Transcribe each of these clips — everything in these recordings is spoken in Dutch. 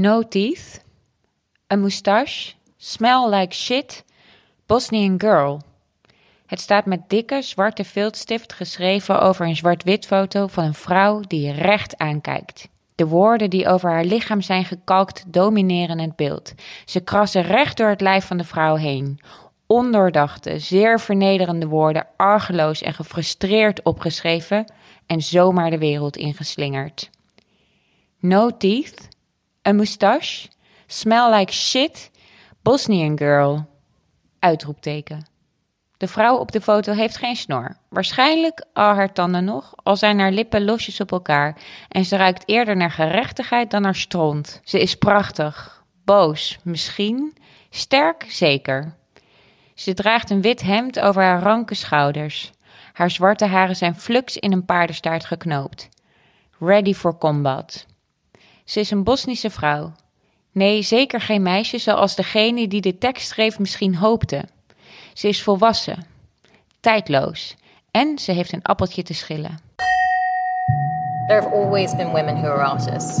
No teeth, a moustache, smell like shit, Bosnian girl. Het staat met dikke zwarte viltstift geschreven over een zwart-wit foto van een vrouw die recht aankijkt. De woorden die over haar lichaam zijn gekalkt domineren het beeld. Ze krassen recht door het lijf van de vrouw heen. Ondoordachte, zeer vernederende woorden, argeloos en gefrustreerd opgeschreven en zomaar de wereld ingeslingerd. No teeth, a moustache, smell like shit, Bosnian girl. Uitroepteken. De vrouw op de foto heeft geen snor. Waarschijnlijk al haar tanden nog, al zijn haar lippen losjes op elkaar. En ze ruikt eerder naar gerechtigheid dan naar stront. Ze is prachtig, boos, misschien, sterk, zeker. Ze draagt een wit hemd over haar ranke schouders. Haar zwarte haren zijn flux in een paardenstaart geknoopt. Ready for combat. Ze is een Bosnische vrouw. Nee, zeker geen meisje zoals degene die de tekst schreef misschien hoopte. Ze is volwassen, tijdloos en ze heeft een appeltje te schillen. There have always been women who are artists,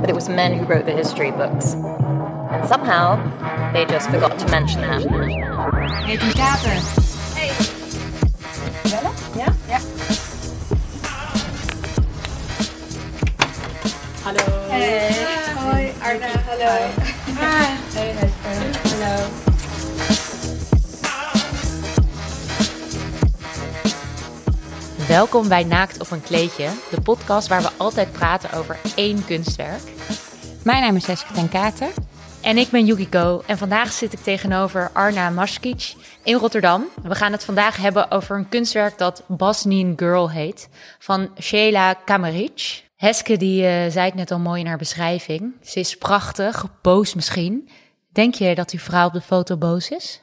but it was men who wrote the history books. And somehow, they just forgot to mention that. Heet Hallo. Hey. Hoi, Arna. Hallo. Ah. Hey. Hallo. Welkom bij Naakt op een kleedje, de podcast waar we altijd praten over één kunstwerk. Mijn naam is Seske ten Kater. En ik ben Yukiko en vandaag zit ik tegenover Arna Maskic in Rotterdam. We gaan het vandaag hebben over een kunstwerk dat Bosnian Girl heet, van Sheila Kameric. Heske die uh, zei het net al mooi in haar beschrijving. Ze is prachtig, boos misschien. Denk je dat die vrouw op de foto boos is?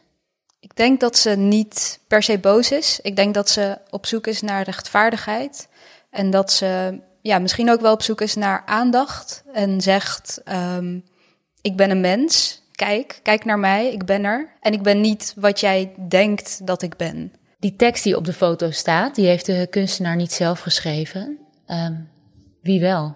Ik denk dat ze niet per se boos is. Ik denk dat ze op zoek is naar rechtvaardigheid. En dat ze ja, misschien ook wel op zoek is naar aandacht. En zegt: um, Ik ben een mens. Kijk, kijk naar mij. Ik ben er. En ik ben niet wat jij denkt dat ik ben. Die tekst die op de foto staat, die heeft de kunstenaar niet zelf geschreven. Um, wie wel?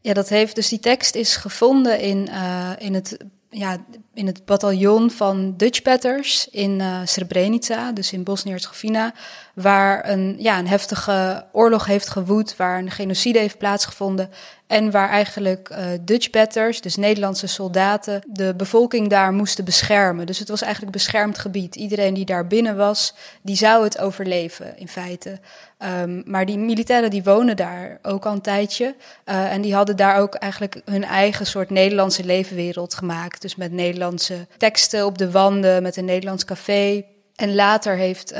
Ja, dat heeft dus die tekst is gevonden in, uh, in het ja, in het bataljon van Dutchbatters in uh, Srebrenica, dus in Bosnië-Herzegovina, waar een, ja, een heftige oorlog heeft gewoed, waar een genocide heeft plaatsgevonden en waar eigenlijk uh, Dutchbatters, dus Nederlandse soldaten, de bevolking daar moesten beschermen. Dus het was eigenlijk beschermd gebied. Iedereen die daar binnen was, die zou het overleven in feite. Um, maar die militairen die wonen daar ook al een tijdje. Uh, en die hadden daar ook eigenlijk hun eigen soort Nederlandse leefwereld gemaakt. Dus met Nederlandse teksten op de wanden, met een Nederlands café. En later heeft uh,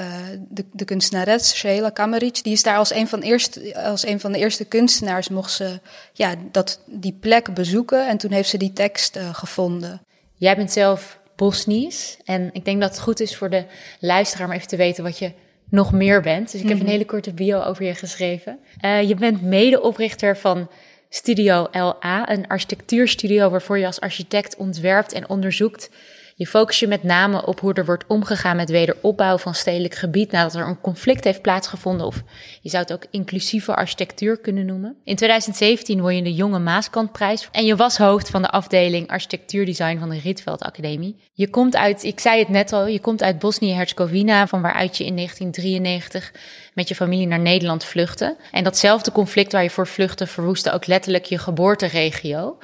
de, de kunstenares Sheila Kameric, die is daar als een van, eerst, als een van de eerste kunstenaars, mocht ze ja, dat, die plek bezoeken. En toen heeft ze die tekst uh, gevonden. Jij bent zelf Bosnisch. En ik denk dat het goed is voor de luisteraar om even te weten wat je nog meer bent. Dus ik heb een Mhm. hele korte bio over je geschreven. Uh, je bent medeoprichter van Studio LA, een architectuurstudio waarvoor je als architect ontwerpt en onderzoekt. Je focus je met name op hoe er wordt omgegaan met wederopbouw van stedelijk gebied nadat er een conflict heeft plaatsgevonden. Of je zou het ook inclusieve architectuur kunnen noemen. In 2017 won je de Jonge Maaskantprijs en je was hoofd van de afdeling architectuurdesign van de Rietveld Academie. Je komt uit, ik zei het net al, je komt uit Bosnië-Herzegovina, van waaruit je in 1993 met je familie naar Nederland vluchtte. En datzelfde conflict waar je voor vluchtte verwoestte ook letterlijk je geboorteregio.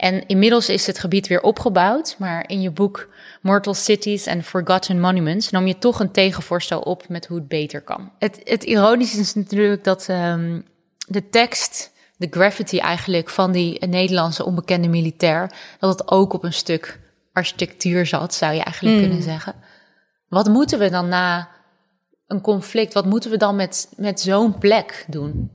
En inmiddels is het gebied weer opgebouwd, maar in je boek Mortal Cities and Forgotten Monuments nam je toch een tegenvoorstel op met hoe het beter kan. Het, het ironische is natuurlijk dat um, de tekst, de graffiti eigenlijk van die Nederlandse onbekende militair, dat het ook op een stuk architectuur zat, zou je eigenlijk mm. kunnen zeggen. Wat moeten we dan na een conflict, wat moeten we dan met, met zo'n plek doen?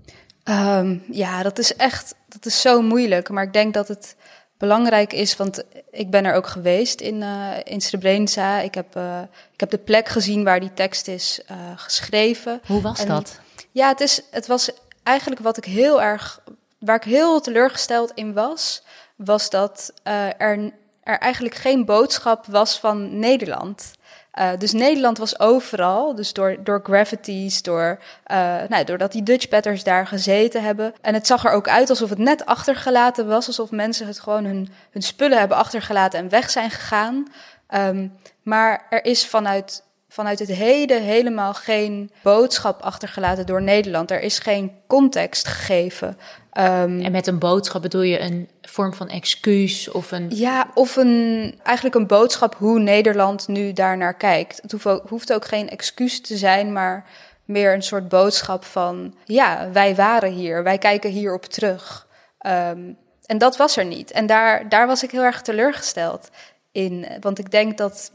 Um, ja, dat is echt, dat is zo moeilijk. Maar ik denk dat het belangrijk is, want ik ben er ook geweest in, uh, in Srebrenica. Ik heb, uh, ik heb de plek gezien waar die tekst is uh, geschreven. Hoe was en, dat? Ja, het, is, het was eigenlijk wat ik heel erg, waar ik heel teleurgesteld in was, was dat er, er eigenlijk geen boodschap was van Nederland. Uh, dus Nederland was overal, dus door, door gravities, door, uh, nou, doordat die Dutch Petters daar gezeten hebben. En het zag er ook uit alsof het net achtergelaten was, alsof mensen het gewoon hun, hun spullen hebben achtergelaten en weg zijn gegaan. Um, maar er is vanuit vanuit het heden helemaal geen boodschap achtergelaten door Nederland. Er is geen context gegeven. Um, en met een boodschap bedoel je een vorm van excuus of een. Ja, of een, eigenlijk een boodschap hoe Nederland nu daarnaar kijkt. Het hoeft ook, hoeft ook geen excuus te zijn, maar meer een soort boodschap van: ja, wij waren hier, wij kijken hierop terug. Um, en dat was er niet. En daar, daar was ik heel erg teleurgesteld in. Want ik denk dat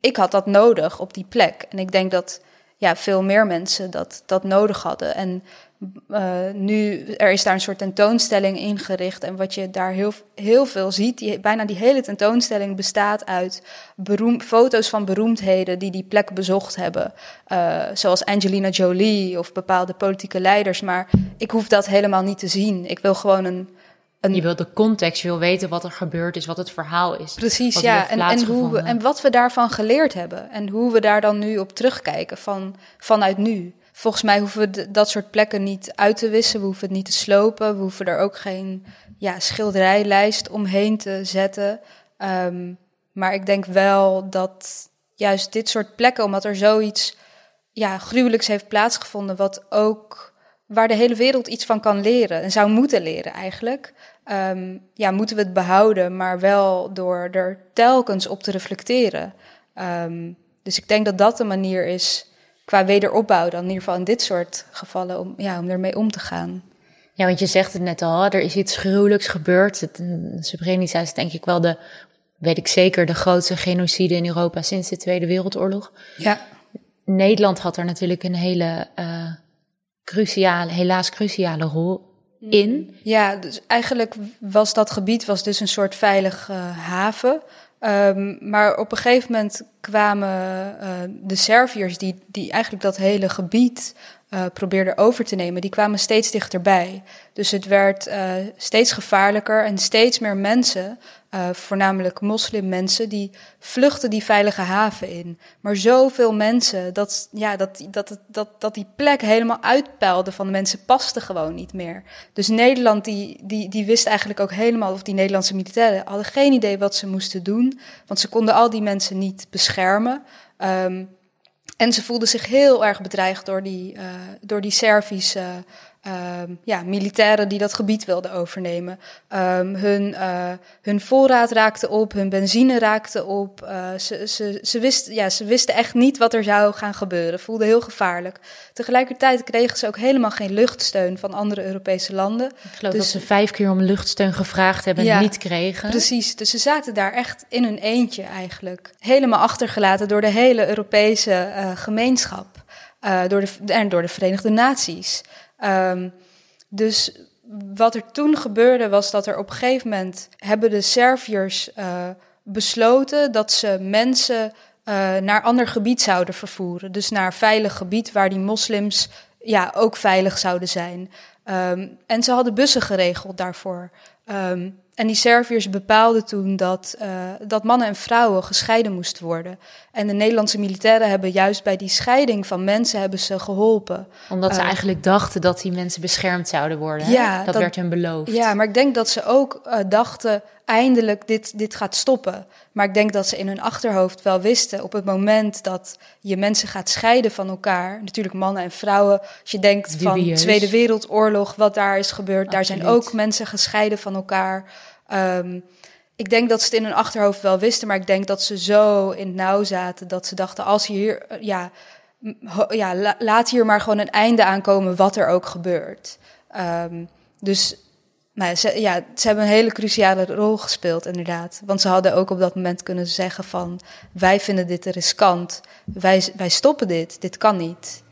ik had dat nodig op die plek. En ik denk dat ja, veel meer mensen dat, dat nodig hadden. En uh, nu, er is daar een soort tentoonstelling ingericht. En wat je daar heel, heel veel ziet, die, bijna die hele tentoonstelling bestaat uit foto's van beroemdheden die die plek bezocht hebben. Uh, zoals Angelina Jolie of bepaalde politieke leiders. Maar ik hoef dat helemaal niet te zien. Ik wil gewoon een, je wil de context, je wil weten wat er gebeurd is, wat het verhaal is. Precies, ja. En, en, hoe we, en wat we daarvan geleerd hebben. En hoe we daar dan nu op terugkijken van, vanuit nu. Volgens mij hoeven we dat soort plekken niet uit te wissen. We hoeven het niet te slopen. We hoeven er ook geen ja, schilderijlijst omheen te zetten. Um, maar ik denk wel dat juist dit soort plekken, omdat er zoiets ja, gruwelijks heeft plaatsgevonden, wat ook waar de hele wereld iets van kan leren en zou moeten leren eigenlijk. Um, ja, moeten we het behouden, maar wel door er telkens op te reflecteren. Um, dus ik denk dat dat de manier is qua wederopbouw dan in ieder geval in dit soort gevallen om, ja, om ermee om te gaan. Ja, want je zegt het net al, er is iets gruwelijks gebeurd. Het, Srebrenica is denk ik wel de, weet ik zeker, de grootste genocide in Europa sinds de Tweede Wereldoorlog. Ja. Nederland had er natuurlijk een hele uh, cruciale, helaas cruciale rol in. Ja, dus eigenlijk was dat gebied was dus een soort veilige haven. Um, maar op een gegeven moment kwamen uh, de Serviërs, die, die eigenlijk dat hele gebied uh, probeerden over te nemen, die kwamen steeds dichterbij. Dus het werd uh, steeds gevaarlijker en steeds meer mensen uh, voornamelijk moslimmensen, die vluchten die veilige haven in. Maar zoveel mensen, dat, ja, dat, dat, dat, dat die plek helemaal uitpeilde van de mensen, paste gewoon niet meer. Dus Nederland, die, die, die wist eigenlijk ook helemaal, of die Nederlandse militairen hadden geen idee wat ze moesten doen, want ze konden al die mensen niet beschermen. Um, en ze voelden zich heel erg bedreigd door die, uh, door die Servische uh, ja, militairen die dat gebied wilden overnemen. Um, hun, uh, hun voorraad raakte op, hun benzine raakte op. Uh, ze, ze, ze, wist, ja, ze wisten echt niet wat er zou gaan gebeuren. Voelde heel gevaarlijk. Tegelijkertijd kregen ze ook helemaal geen luchtsteun van andere Europese landen. Ik geloof dus, dat ze vijf keer om luchtsteun gevraagd hebben en niet kregen. Precies, dus ze zaten daar echt in hun eentje eigenlijk. Helemaal achtergelaten door de hele Europese uh, gemeenschap. Door de, en door de Verenigde Naties. Um, dus wat er toen gebeurde was dat er op een gegeven moment hebben de Serviërs uh, besloten dat ze mensen uh, naar ander gebied zouden vervoeren. Dus naar veilig gebied waar die moslims ja, ook veilig zouden zijn. Um, en ze hadden bussen geregeld daarvoor. Um, en die Serviërs bepaalden toen dat, uh, dat mannen en vrouwen gescheiden moesten worden. En de Nederlandse militairen hebben juist bij die scheiding van mensen hebben ze geholpen. Omdat ze uh, eigenlijk dachten dat die mensen beschermd zouden worden. Ja, dat, dat, werd hun beloofd. Ja, maar ik denk dat ze ook uh, dachten, eindelijk dit, dit gaat stoppen. Maar ik denk dat ze in hun achterhoofd wel wisten, op het moment dat je mensen gaat scheiden van elkaar, natuurlijk mannen en vrouwen, als je denkt Dubieus. van Tweede Wereldoorlog, wat daar is gebeurd, Absoluut. daar zijn ook mensen gescheiden van elkaar. Um, ik denk dat ze het in hun achterhoofd wel wisten, maar ik denk dat ze zo in het nauw zaten dat ze dachten: als hier, ja, ja la, laat hier maar gewoon een einde aankomen, wat er ook gebeurt. Um, dus nou, ze, ja, ze hebben een hele cruciale rol gespeeld, inderdaad. Want ze hadden ook op dat moment kunnen zeggen van... wij vinden dit riskant, wij, wij stoppen dit, dit kan niet.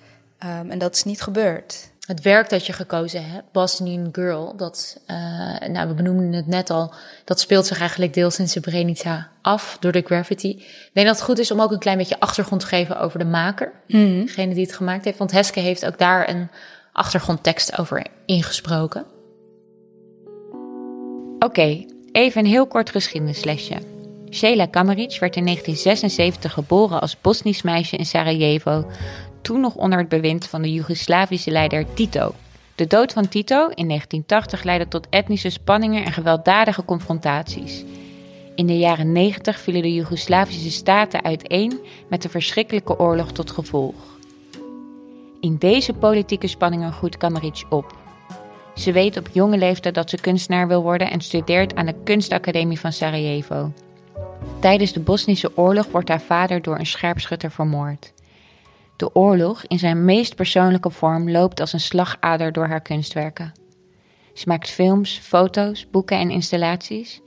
Um, en dat is niet gebeurd. Het werk dat je gekozen hebt, Bosnian Girl, dat, uh, nou, we benoemden het net al, dat speelt zich eigenlijk deels in Srebrenica af door de graffiti. Ik denk dat het goed is om ook een klein beetje achtergrond te geven over de maker, mm. degene die het gemaakt heeft. Want Heske heeft ook daar een achtergrondtekst over ingesproken. Oké, okay, even een heel kort geschiedenislesje. Sheila Kameric werd in 1976 geboren als Bosnisch meisje in Sarajevo, toen nog onder het bewind van de Joegoslavische leider Tito. De dood van Tito in 1980 leidde tot etnische spanningen en gewelddadige confrontaties. In de jaren 90 vielen de Joegoslavische staten uiteen met de verschrikkelijke oorlog tot gevolg. In deze politieke spanningen groeit Kameric op. Ze weet op jonge leeftijd dat ze kunstenaar wil worden en studeert aan de Kunstacademie van Sarajevo. Tijdens de Bosnische oorlog wordt haar vader door een scherpschutter vermoord. De oorlog in zijn meest persoonlijke vorm loopt als een slagader door haar kunstwerken. Ze maakt films, foto's, boeken en installaties,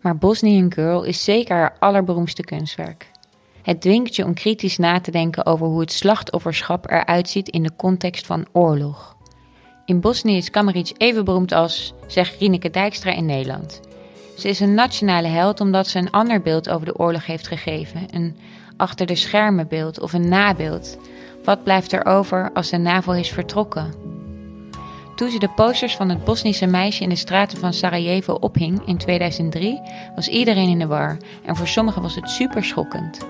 maar Bosnian Girl is zeker haar allerberoemdste kunstwerk. Het dwingt je om kritisch na te denken over hoe het slachtofferschap eruit ziet in de context van oorlog. In Bosnië is Kameric even beroemd als, zegt Rieneke Dijkstra in Nederland. Ze is een nationale held omdat ze een ander beeld over de oorlog heeft gegeven. Een achter de schermen beeld of een nabeeld. Wat blijft er over als de NAVO is vertrokken? Toen ze de posters van het Bosnische meisje in de straten van Sarajevo ophing in 2003, was iedereen in de war en voor sommigen was het super schokkend.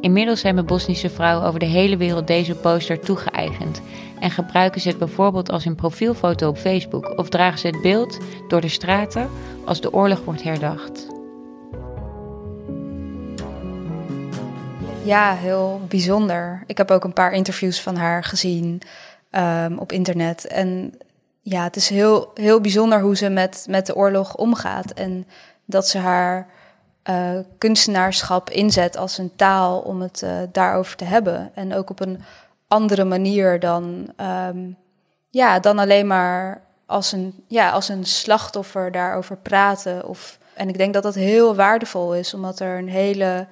Inmiddels hebben Bosnische vrouwen over de hele wereld deze poster toegeëigend en gebruiken ze het bijvoorbeeld als een profielfoto op Facebook of dragen ze het beeld door de straten als de oorlog wordt herdacht. Ja, heel bijzonder. Ik heb ook een paar interviews van haar gezien um, op internet. En ja, het is heel, heel bijzonder hoe ze met, met de oorlog omgaat. En dat ze haar uh, kunstenaarschap inzet als een taal om het uh, daarover te hebben. En ook op een andere manier dan, um, ja, dan alleen maar als een, ja, als een slachtoffer daarover praten. Of, en ik denk dat dat heel waardevol is, omdat er een hele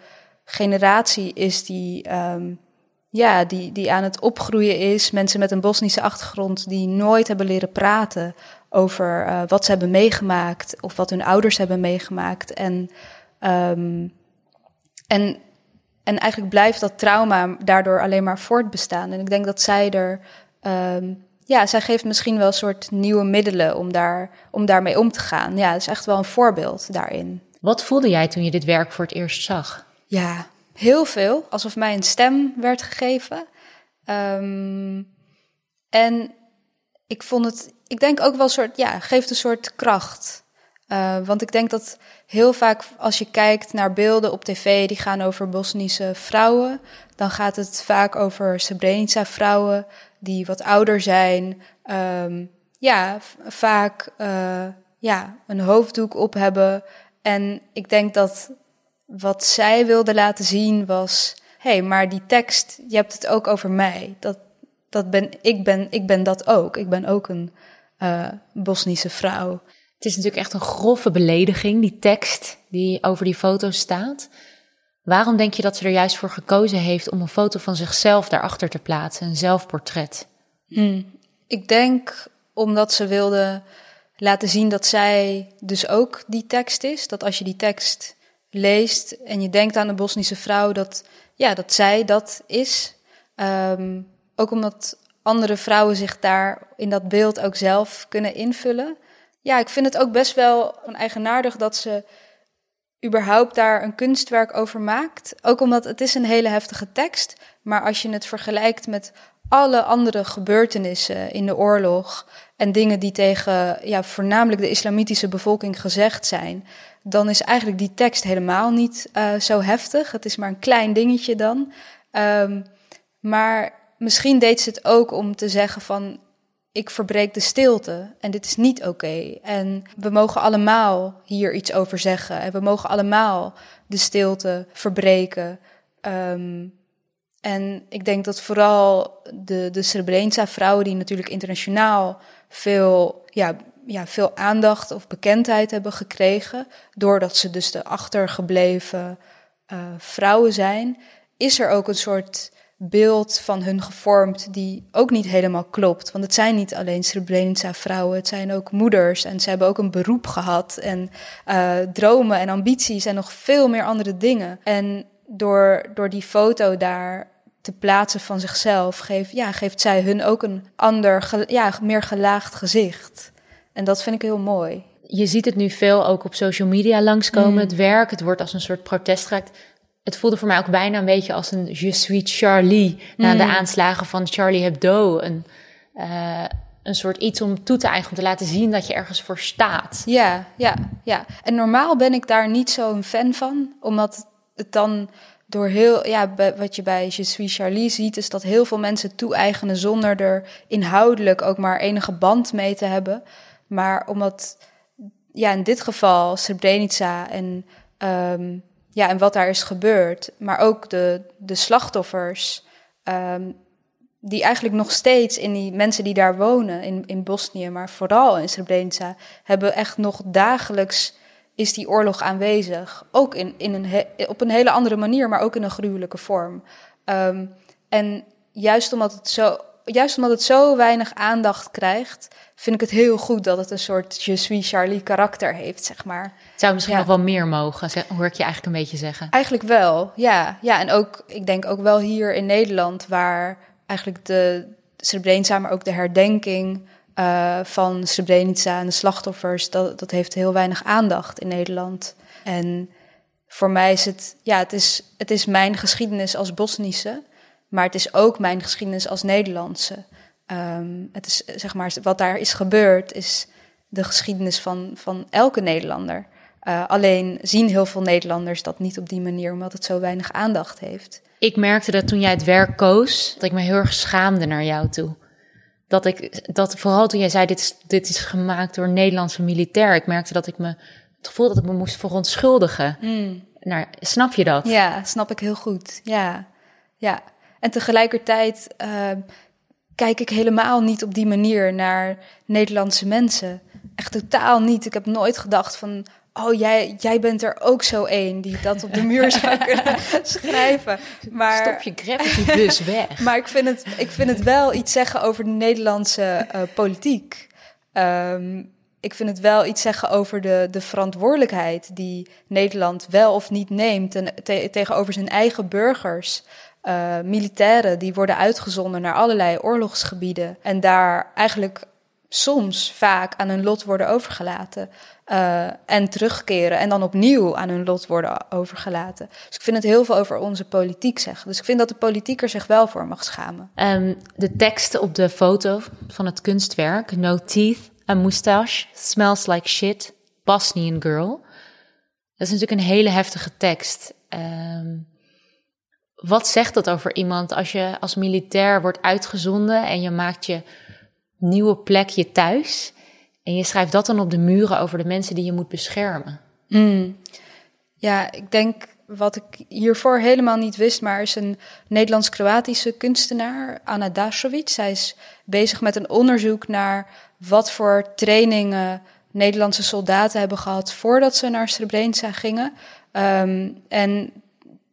generatie is die, um, ja, die, die aan het opgroeien is. Mensen met een Bosnische achtergrond die nooit hebben leren praten over uh, wat ze hebben meegemaakt of wat hun ouders hebben meegemaakt. En, um, en, en eigenlijk blijft dat trauma daardoor alleen maar voortbestaan. En ik denk dat zij er. Um, ja, zij geeft misschien wel een soort nieuwe middelen om, daar, om daarmee om te gaan. Ja, is echt wel een voorbeeld daarin. Wat voelde jij toen je dit werk voor het eerst zag? Ja, heel veel. Alsof mij een stem werd gegeven. Um, en ik vond het, ik denk ook wel een soort, ja, geeft een soort kracht. Uh, want ik denk dat heel vaak als je kijkt naar beelden op tv die gaan over Bosnische vrouwen, dan gaat het vaak over Srebrenica vrouwen die wat ouder zijn. Um, ja, vaak uh, ja, een hoofddoek op hebben. En ik denk dat wat zij wilde laten zien was: hé, hey, maar die tekst, je hebt het ook over mij. Dat, dat ben, ik, ben, ik ben dat ook. Ik ben ook een uh, Bosnische vrouw. Het is natuurlijk echt een grove belediging, die tekst die over die foto staat. Waarom denk je dat ze er juist voor gekozen heeft om een foto van zichzelf daarachter te plaatsen, een zelfportret? Hmm. Ik denk omdat ze wilde laten zien dat zij dus ook die tekst is. Dat als je die tekst leest en je denkt aan een Bosnische vrouw, dat, ja, dat zij dat is. Um, ook omdat andere vrouwen zich daar in dat beeld ook zelf kunnen invullen. Ja, ik vind het ook best wel eigenaardig dat ze überhaupt daar een kunstwerk over maakt. Ook omdat het is een hele heftige tekst. Maar als je het vergelijkt met alle andere gebeurtenissen in de oorlog en dingen die tegen ja, voornamelijk de islamitische bevolking gezegd zijn, dan is eigenlijk die tekst helemaal niet uh, zo heftig. Het is maar een klein dingetje dan. Um, maar misschien deed ze het ook om te zeggen van ik verbreek de stilte en dit is niet oké. En we mogen allemaal hier iets over zeggen en we mogen allemaal de stilte verbreken. Um, en ik denk dat vooral de, de Srebrenica-vrouwen, die natuurlijk internationaal veel, ja, ja, veel aandacht of bekendheid hebben gekregen, doordat ze dus de achtergebleven uh, vrouwen zijn, is er ook een soort beeld van hun gevormd die ook niet helemaal klopt. Want het zijn niet alleen Srebrenica-vrouwen, het zijn ook moeders en ze hebben ook een beroep gehad en uh, dromen en ambities en nog veel meer andere dingen. En door, door die foto daar te plaatsen van zichzelf, geeft, ja, geeft zij hun ook een ander, ja, meer gelaagd gezicht. En dat vind ik heel mooi. je ziet het nu veel ook op social media langskomen, Mm. het werk. Het wordt als een soort protest geraakt. Het voelde voor mij ook bijna een beetje als een Je suis Charlie. Na Mm. de aanslagen van Charlie Hebdo. Een, eh, een soort iets om toe te eigenen, om te laten zien dat je ergens voor staat. Ja, ja, ja. En normaal ben ik daar niet zo'n fan van, omdat het dan door heel, ja, wat je bij Je suis Charlie ziet, is dat heel veel mensen toe-eigenen zonder er inhoudelijk ook maar enige band mee te hebben. Maar omdat, ja, in dit geval Srebrenica en, ehm, ja, en wat daar is gebeurd, maar ook de, de slachtoffers, ehm, die eigenlijk nog steeds in die mensen die daar wonen in, in Bosnië, maar vooral in Srebrenica, hebben echt nog dagelijks is die oorlog aanwezig. Ook in, in een op een hele andere manier, maar ook in een gruwelijke vorm. Ehm, en juist omdat, het zo, juist omdat het zo weinig aandacht krijgt, vind ik het heel goed dat het een soort Je suis Charlie karakter heeft, zeg maar. Het zou misschien Ja. nog wel meer mogen, hoor ik je eigenlijk een beetje zeggen. Eigenlijk wel, ja. Ja, en ook, ik denk ook wel hier in Nederland, waar eigenlijk de Srebrenica, maar ook de herdenking eh, van Srebrenica en de slachtoffers, dat, dat heeft heel weinig aandacht in Nederland. En voor mij is het, ja, het is, het is mijn geschiedenis als Bosnische, maar het is ook mijn geschiedenis als Nederlandse. Ehm, het is, zeg maar, wat daar is gebeurd, is de geschiedenis van, van elke Nederlander. Eh, alleen zien heel veel Nederlanders dat niet op die manier, omdat het zo weinig aandacht heeft. Ik merkte dat toen jij het werk koos, dat ik me heel erg schaamde naar jou toe. Dat ik, dat vooral toen jij zei, dit is, dit is gemaakt door een Nederlandse militair. Ik merkte dat ik me, het gevoel dat ik me moest verontschuldigen. Nou, snap je dat? Ja, snap ik heel goed. Ja, ja. En tegelijkertijd eh, kijk ik helemaal niet op die manier naar Nederlandse mensen. Echt totaal niet. Ik heb nooit gedacht van, oh jij, jij bent er ook zo één die dat op de muur zou kunnen schrijven. Maar, Stop je gravitybus weg. maar ik, vind het, ik vind het wel iets zeggen over de Nederlandse eh, politiek. Ehm, ik vind het wel iets zeggen over de, de verantwoordelijkheid die Nederland wel of niet neemt ten, te- tegenover zijn eigen burgers. Eh, militairen die worden uitgezonden naar allerlei oorlogsgebieden en daar eigenlijk soms vaak aan hun lot worden overgelaten. eh, en terugkeren en dan opnieuw aan hun lot worden overgelaten. Dus ik vind het heel veel over onze politiek zeggen. Dus ik vind dat de politiek er zich wel voor mag schamen. Ehm, de tekst op de foto van het kunstwerk, No teeth, a moustache, smells like shit, Bosnian girl. Dat is natuurlijk een hele heftige tekst. Ehm, wat zegt dat over iemand als je als militair wordt uitgezonden en je maakt je nieuwe plekje thuis en je schrijft dat dan op de muren over de mensen die je moet beschermen? Mm. Ja, ik denk wat ik hiervoor helemaal niet wist, maar is een Nederlands-Kroatische kunstenaar, Anna Dasovic. Zij is bezig met een onderzoek naar wat voor trainingen Nederlandse soldaten hebben gehad voordat ze naar Srebrenica gingen. Ehm, en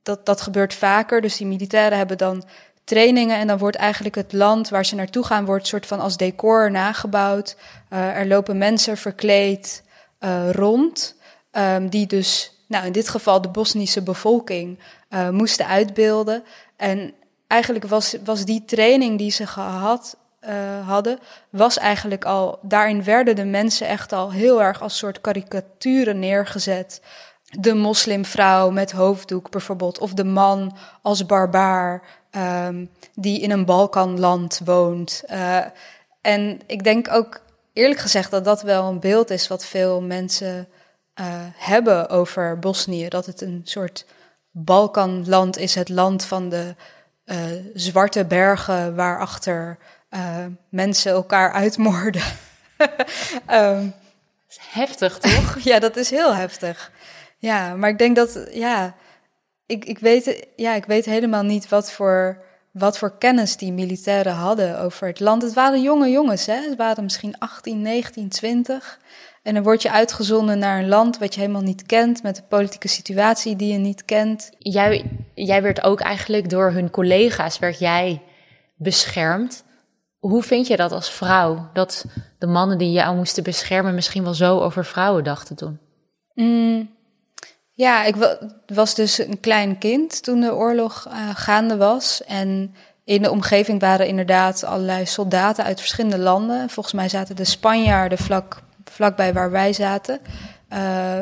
dat, dat gebeurt vaker, dus die militairen hebben dan trainingen en dan wordt eigenlijk het land waar ze naartoe gaan, wordt soort van als decor nagebouwd. Eh, er lopen mensen verkleed eh, rond, ehm, die dus, nou in dit geval de Bosnische bevolking, eh, moesten uitbeelden. En eigenlijk was, was die training die ze gehad eh, hadden, was eigenlijk al, daarin werden de mensen echt al heel erg als soort karikaturen neergezet. De moslimvrouw met hoofddoek bijvoorbeeld, of de man als barbaar ehm, die in een Balkanland woont. Eh, en ik denk ook eerlijk gezegd dat dat wel een beeld is wat veel mensen eh, hebben over Bosnië. Dat het een soort Balkanland is, het land van de eh, zwarte bergen waarachter mensen elkaar uitmoorden. Ehm, Heftig, toch? ja, dat is heel heftig. Ja, maar ik denk dat, ja, ik, ik, weet, ja, ik weet helemaal niet wat voor, wat voor kennis die militairen hadden over het land. Het waren jonge jongens, hè? Het waren misschien 18, 19, 20. En dan word je uitgezonden naar een land wat je helemaal niet kent, met een politieke situatie die je niet kent. Jij, jij werd ook eigenlijk door hun collega's werd jij beschermd. Hoe vind je dat als vrouw? Dat de mannen die jou moesten beschermen misschien wel zo over vrouwen dachten toen? Mm, ja, ik wa- was dus een klein kind toen de oorlog eh, gaande was. En in de omgeving waren inderdaad allerlei soldaten uit verschillende landen. Volgens mij zaten de Spanjaarden vlak, vlakbij waar wij zaten. Uh,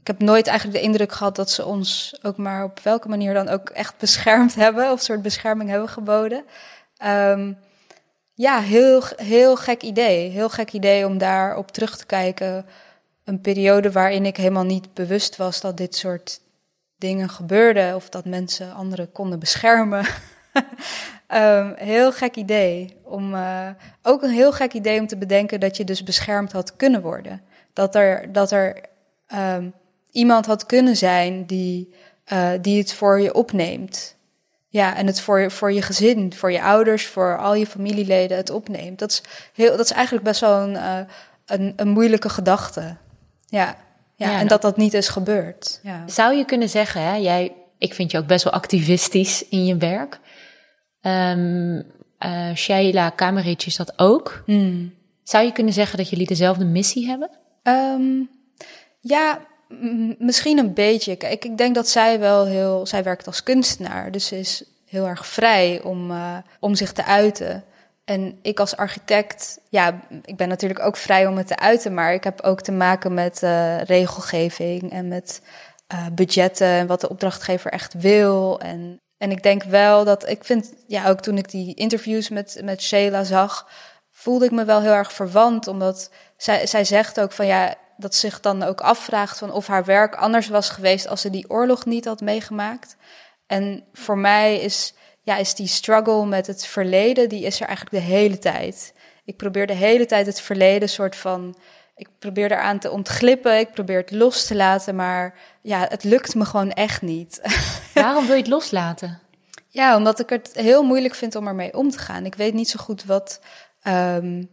ik heb nooit eigenlijk de indruk gehad dat ze ons ook maar op welke manier dan ook echt beschermd hebben. Of soort bescherming hebben geboden. Um, ja, heel, heel gek idee. Heel gek idee om daar op terug te kijken. Een periode waarin ik helemaal niet bewust was dat dit soort dingen gebeurden. Of dat mensen anderen konden beschermen. um, heel gek idee. Om, uh, ook een heel gek idee om te bedenken dat je dus beschermd had kunnen worden. Dat er, dat er um, iemand had kunnen zijn die, uh, die het voor je opneemt. Ja, en het voor je, voor je gezin, voor je ouders, voor al je familieleden het opneemt. Dat is, heel, dat is eigenlijk best wel een, uh, een, een, moeilijke gedachte. Ja, ja, en dat dat niet is gebeurd. Ja. Zou je kunnen zeggen, hè, jij, ik vind je ook best wel activistisch in je werk. Um, uh, Sheila Kamerich is dat ook. Hmm. Zou je kunnen zeggen dat jullie dezelfde missie hebben? Um, ja, misschien een beetje. Kijk, ik denk dat zij wel heel. Zij werkt als kunstenaar, dus ze is heel erg vrij om, uh, om zich te uiten. En ik als architect, ja, ik ben natuurlijk ook vrij om het te uiten, maar ik heb ook te maken met uh, regelgeving en met uh, budgetten en wat de opdrachtgever echt wil. En, en ik denk wel dat ik vind, ja, ook toen ik die interviews met, met Sheila zag, voelde ik me wel heel erg verwant, omdat zij, zij zegt ook van ja, dat zich dan ook afvraagt van of haar werk anders was geweest als ze die oorlog niet had meegemaakt. En voor mij is, ja, is die struggle met het verleden, die is er eigenlijk de hele tijd. Ik probeer de hele tijd het verleden soort van. Ik probeer eraan te ontglippen, ik probeer het los te laten, maar ja, het lukt me gewoon echt niet. Waarom wil je het loslaten? Ja, omdat ik het heel moeilijk vind om ermee om te gaan. Ik weet niet zo goed wat. Um,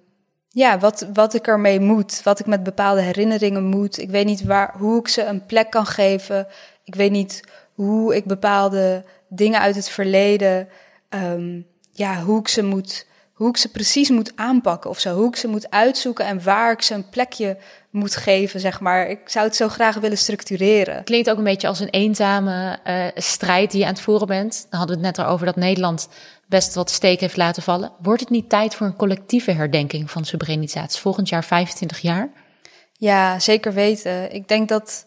ja, wat, wat ik ermee moet, wat ik met bepaalde herinneringen moet. Ik weet niet waar, hoe ik ze een plek kan geven. Ik weet niet hoe ik bepaalde dingen uit het verleden, um, ja, hoe ik ze moet, hoe ik ze precies moet aanpakken of zo. Hoe ik ze moet uitzoeken en waar ik ze een plekje moet geven, zeg maar. Ik zou het zo graag willen structureren. Klinkt ook een beetje als een eenzame uh, strijd die je aan het voeren bent. Dan hadden we het net erover dat Nederland best wat steek heeft laten vallen. Wordt het niet tijd voor een collectieve herdenking van Srebrenica? Volgend jaar 25 jaar. Ja, zeker weten. Ik denk dat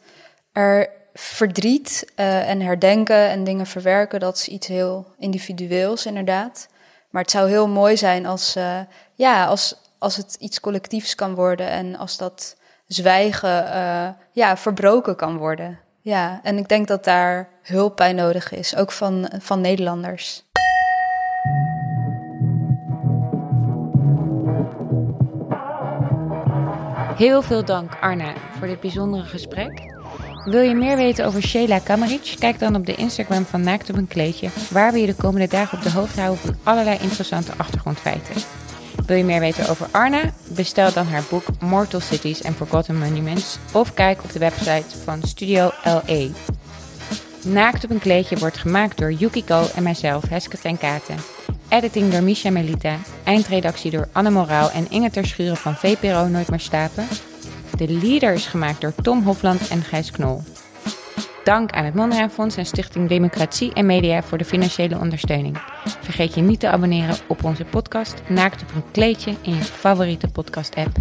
er verdriet uh, en herdenken en dingen verwerken, dat is iets heel individueels inderdaad. Maar het zou heel mooi zijn als, uh, ja, als, als het iets collectiefs kan worden en als dat zwijgen uh, ja, verbroken kan worden. Ja, en ik denk dat daar hulp bij nodig is, ook van, van Nederlanders. Heel veel dank Arna voor dit bijzondere gesprek. Wil je meer weten over Sheila Kamaric? Kijk dan op de Instagram van Naakt op een kleedje, waar we je de komende dagen op de hoogte houden van allerlei interessante achtergrondfeiten. Wil je meer weten over Arna? Bestel dan haar boek Mortal Cities and Forgotten Monuments of kijk op de website van Studio LA. Naakt op een kleedje wordt gemaakt door Yukiko en mijzelf, Heske ten Katen. Editing door Misha Melita. Eindredactie door Anne Moraal en Inge Terschuren van VPRO Nooit meer slapen. De leader is gemaakt door Tom Hofland en Gijs Knol. Dank aan het Mondriaan Fonds en Stichting Democratie en Media voor de financiële ondersteuning. Vergeet je niet te abonneren op onze podcast Naakt op een kleedje in je favoriete podcast-app.